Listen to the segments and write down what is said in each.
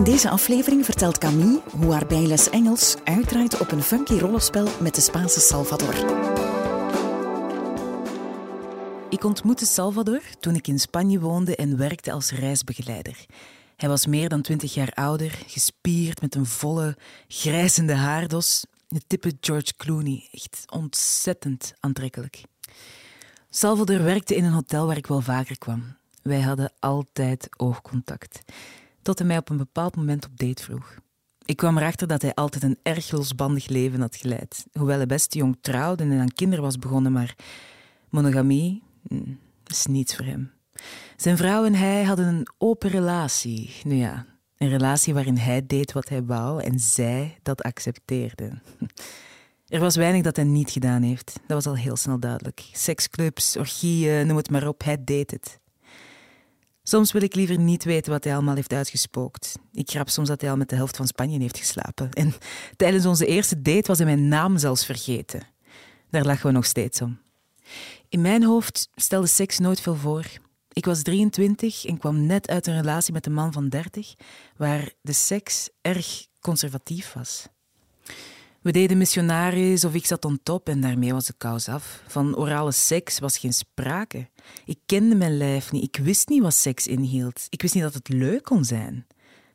In deze aflevering vertelt Camille hoe haar bijles Engels uitdraait op een funky rollenspel met de Spaanse Salvador. Ik ontmoette Salvador toen ik in Spanje woonde en werkte als reisbegeleider. Hij was meer dan twintig jaar ouder, gespierd met een volle, grijzende haardos. Het type George Clooney, echt ontzettend aantrekkelijk. Salvador werkte in een hotel waar ik wel vaker kwam. Wij hadden altijd oogcontact tot hij mij op een bepaald moment op date vroeg. Ik kwam erachter dat hij altijd een erg losbandig leven had geleid. Hoewel hij best jong trouwde en aan kinderen was begonnen, maar monogamie hm, is niets voor hem. Zijn vrouw en hij hadden een open relatie. Nu ja, een relatie waarin hij deed wat hij wou en zij dat accepteerde. Er was weinig dat hij niet gedaan heeft. Dat was al heel snel duidelijk. Seksclubs, orgieën, noem het maar op, hij deed het. Soms wil ik liever niet weten wat hij allemaal heeft uitgespookt. Ik grap soms dat hij al met de helft van Spanje heeft geslapen. En tijdens onze eerste date was hij mijn naam zelfs vergeten. Daar lachen we nog steeds om. In mijn hoofd stelde seks nooit veel voor. Ik was 23 en kwam net uit een relatie met een man van 30, waar de seks erg conservatief was. We deden missionaris of ik zat on top en daarmee was de kous af. Van orale seks was geen sprake. Ik kende mijn lijf niet. Ik wist niet wat seks inhield. Ik wist niet dat het leuk kon zijn.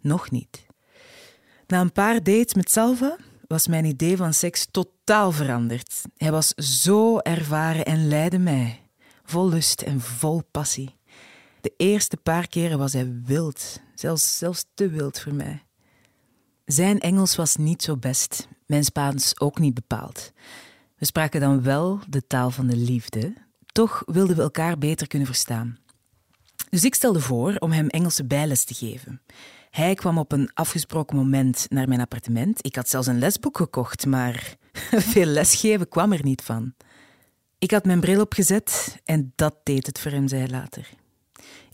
Nog niet. Na een paar dates met Salva was mijn idee van seks totaal veranderd. Hij was zo ervaren en leidde mij. Vol lust en vol passie. De eerste paar keren was hij wild, zelfs, zelfs te wild voor mij. Zijn Engels was niet zo best, mijn Spaans ook niet bepaald. We spraken dan wel de taal van de liefde, toch wilden we elkaar beter kunnen verstaan. Dus ik stelde voor om hem Engelse bijles te geven. Hij kwam op een afgesproken moment naar mijn appartement. Ik had zelfs een lesboek gekocht, maar veel lesgeven kwam er niet van. Ik had mijn bril opgezet en dat deed het voor hem, zei hij later.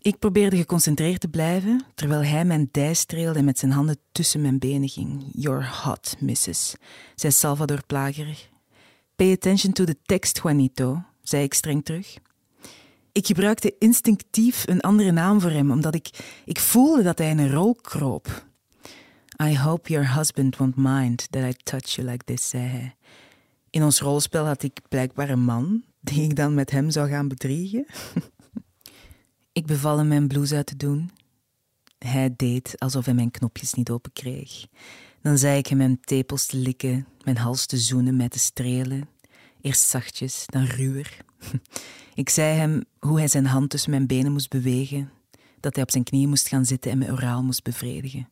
Ik probeerde geconcentreerd te blijven, terwijl hij mijn dij streelde en met zijn handen tussen mijn benen ging. You're hot, missus, zei Salvador plagerig. Pay attention to the text, Juanito, zei ik streng terug. Ik gebruikte instinctief een andere naam voor hem, omdat ik, ik voelde dat hij in een rol kroop. I hope your husband won't mind that I touch you like this, zei hij. In ons rolspel had ik blijkbaar een man die ik dan met hem zou gaan bedriegen. Ik beval hem mijn blouse uit te doen. Hij deed alsof hij mijn knopjes niet open kreeg. Dan zei ik hem mijn tepels te likken, mijn hals te zoenen, mij te strelen. Eerst zachtjes, dan ruwer. Ik zei hem hoe hij zijn hand tussen mijn benen moest bewegen, dat hij op zijn knieën moest gaan zitten en me oraal moest bevredigen.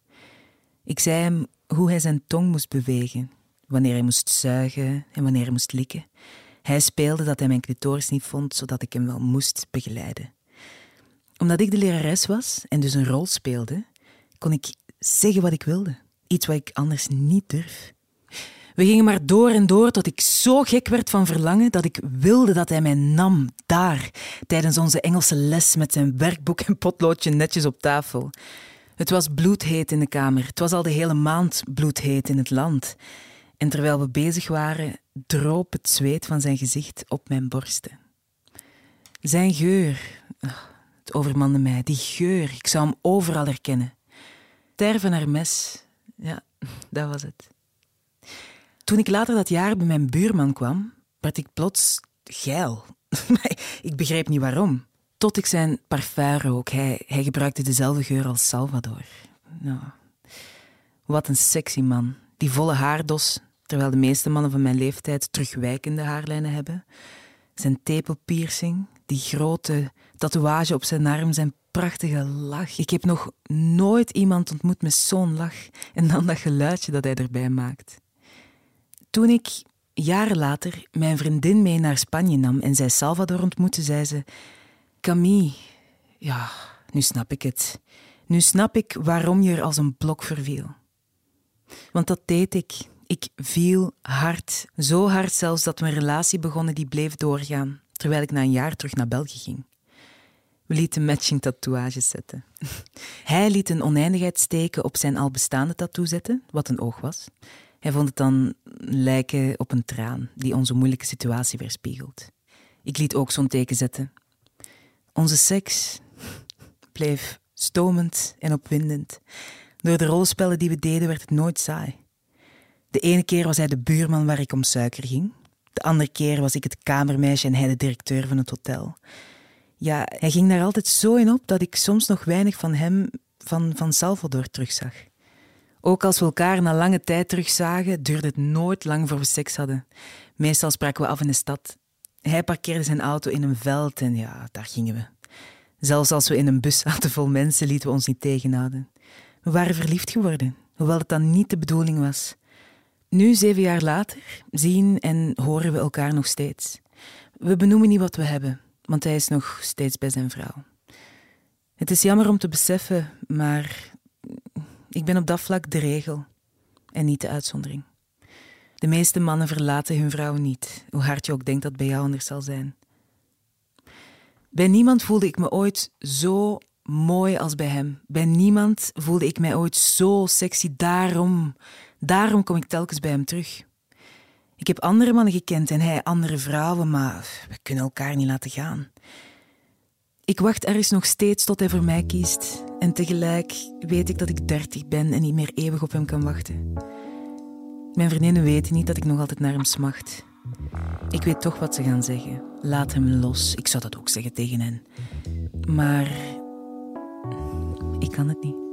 Ik zei hem hoe hij zijn tong moest bewegen, wanneer hij moest zuigen en wanneer hij moest likken. Hij speelde dat hij mijn clitoris niet vond, zodat ik hem wel moest begeleiden omdat ik de lerares was en dus een rol speelde, kon ik zeggen wat ik wilde. Iets wat ik anders niet durf. We gingen maar door en door tot ik zo gek werd van verlangen dat ik wilde dat hij mij nam, daar, tijdens onze Engelse les met zijn werkboek en potloodje netjes op tafel. Het was bloedheet in de kamer. Het was al de hele maand bloedheet in het land. En terwijl we bezig waren, droop het zweet van zijn gezicht op mijn borsten. Zijn geur, het overmande mij, die geur. Ik zou hem overal herkennen. Terven naar mes. Ja, dat was het. Toen ik later dat jaar bij mijn buurman kwam, werd ik plots geil. ik begreep niet waarom. Tot ik zijn parfum rook. Hij, hij gebruikte dezelfde geur als Salvador. Nou, wat een sexy man. Die volle haardos, terwijl de meeste mannen van mijn leeftijd terugwijkende haarlijnen hebben. Zijn tepelpiercing, die grote tatoeage op zijn arm, zijn prachtige lach. Ik heb nog nooit iemand ontmoet met zo'n lach en dan dat geluidje dat hij erbij maakt. Toen ik jaren later mijn vriendin mee naar Spanje nam en zij Salvador ontmoette, zei ze: Camille, ja, nu snap ik het. Nu snap ik waarom je er als een blok verviel. Want dat deed ik. Ik viel hard. Zo hard zelfs dat een relatie begonnen die bleef doorgaan, terwijl ik na een jaar terug naar België ging. We lieten matching tatoeages zetten. Hij liet een oneindigheid steken op zijn al bestaande tattoo zetten, wat een oog was. Hij vond het dan lijken op een traan die onze moeilijke situatie weerspiegelt. Ik liet ook zo'n teken zetten. Onze seks bleef stomend en opwindend. Door de rollenspellen die we deden werd het nooit saai. De ene keer was hij de buurman waar ik om suiker ging. De andere keer was ik het kamermeisje en hij de directeur van het hotel. Ja, hij ging daar altijd zo in op dat ik soms nog weinig van hem, van, van Salvador, terugzag. Ook als we elkaar na lange tijd terugzagen, duurde het nooit lang voor we seks hadden. Meestal spraken we af in de stad. Hij parkeerde zijn auto in een veld en ja, daar gingen we. Zelfs als we in een bus zaten vol mensen, lieten we ons niet tegenhouden. We waren verliefd geworden, hoewel het dan niet de bedoeling was. Nu, zeven jaar later, zien en horen we elkaar nog steeds. We benoemen niet wat we hebben, want hij is nog steeds bij zijn vrouw. Het is jammer om te beseffen, maar ik ben op dat vlak de regel en niet de uitzondering. De meeste mannen verlaten hun vrouw niet, hoe hard je ook denkt dat bij jou anders zal zijn. Bij niemand voelde ik me ooit zo mooi als bij hem. Bij niemand voelde ik mij ooit zo sexy. Daarom, daarom kom ik telkens bij hem terug. Ik heb andere mannen gekend en hij andere vrouwen, maar we kunnen elkaar niet laten gaan. Ik wacht ergens nog steeds tot hij voor mij kiest. En tegelijk weet ik dat ik dertig ben en niet meer eeuwig op hem kan wachten. Mijn vriendinnen weten niet dat ik nog altijd naar hem smacht. Ik weet toch wat ze gaan zeggen. Laat hem los. Ik zou dat ook zeggen tegen hen. Maar ik kan het niet.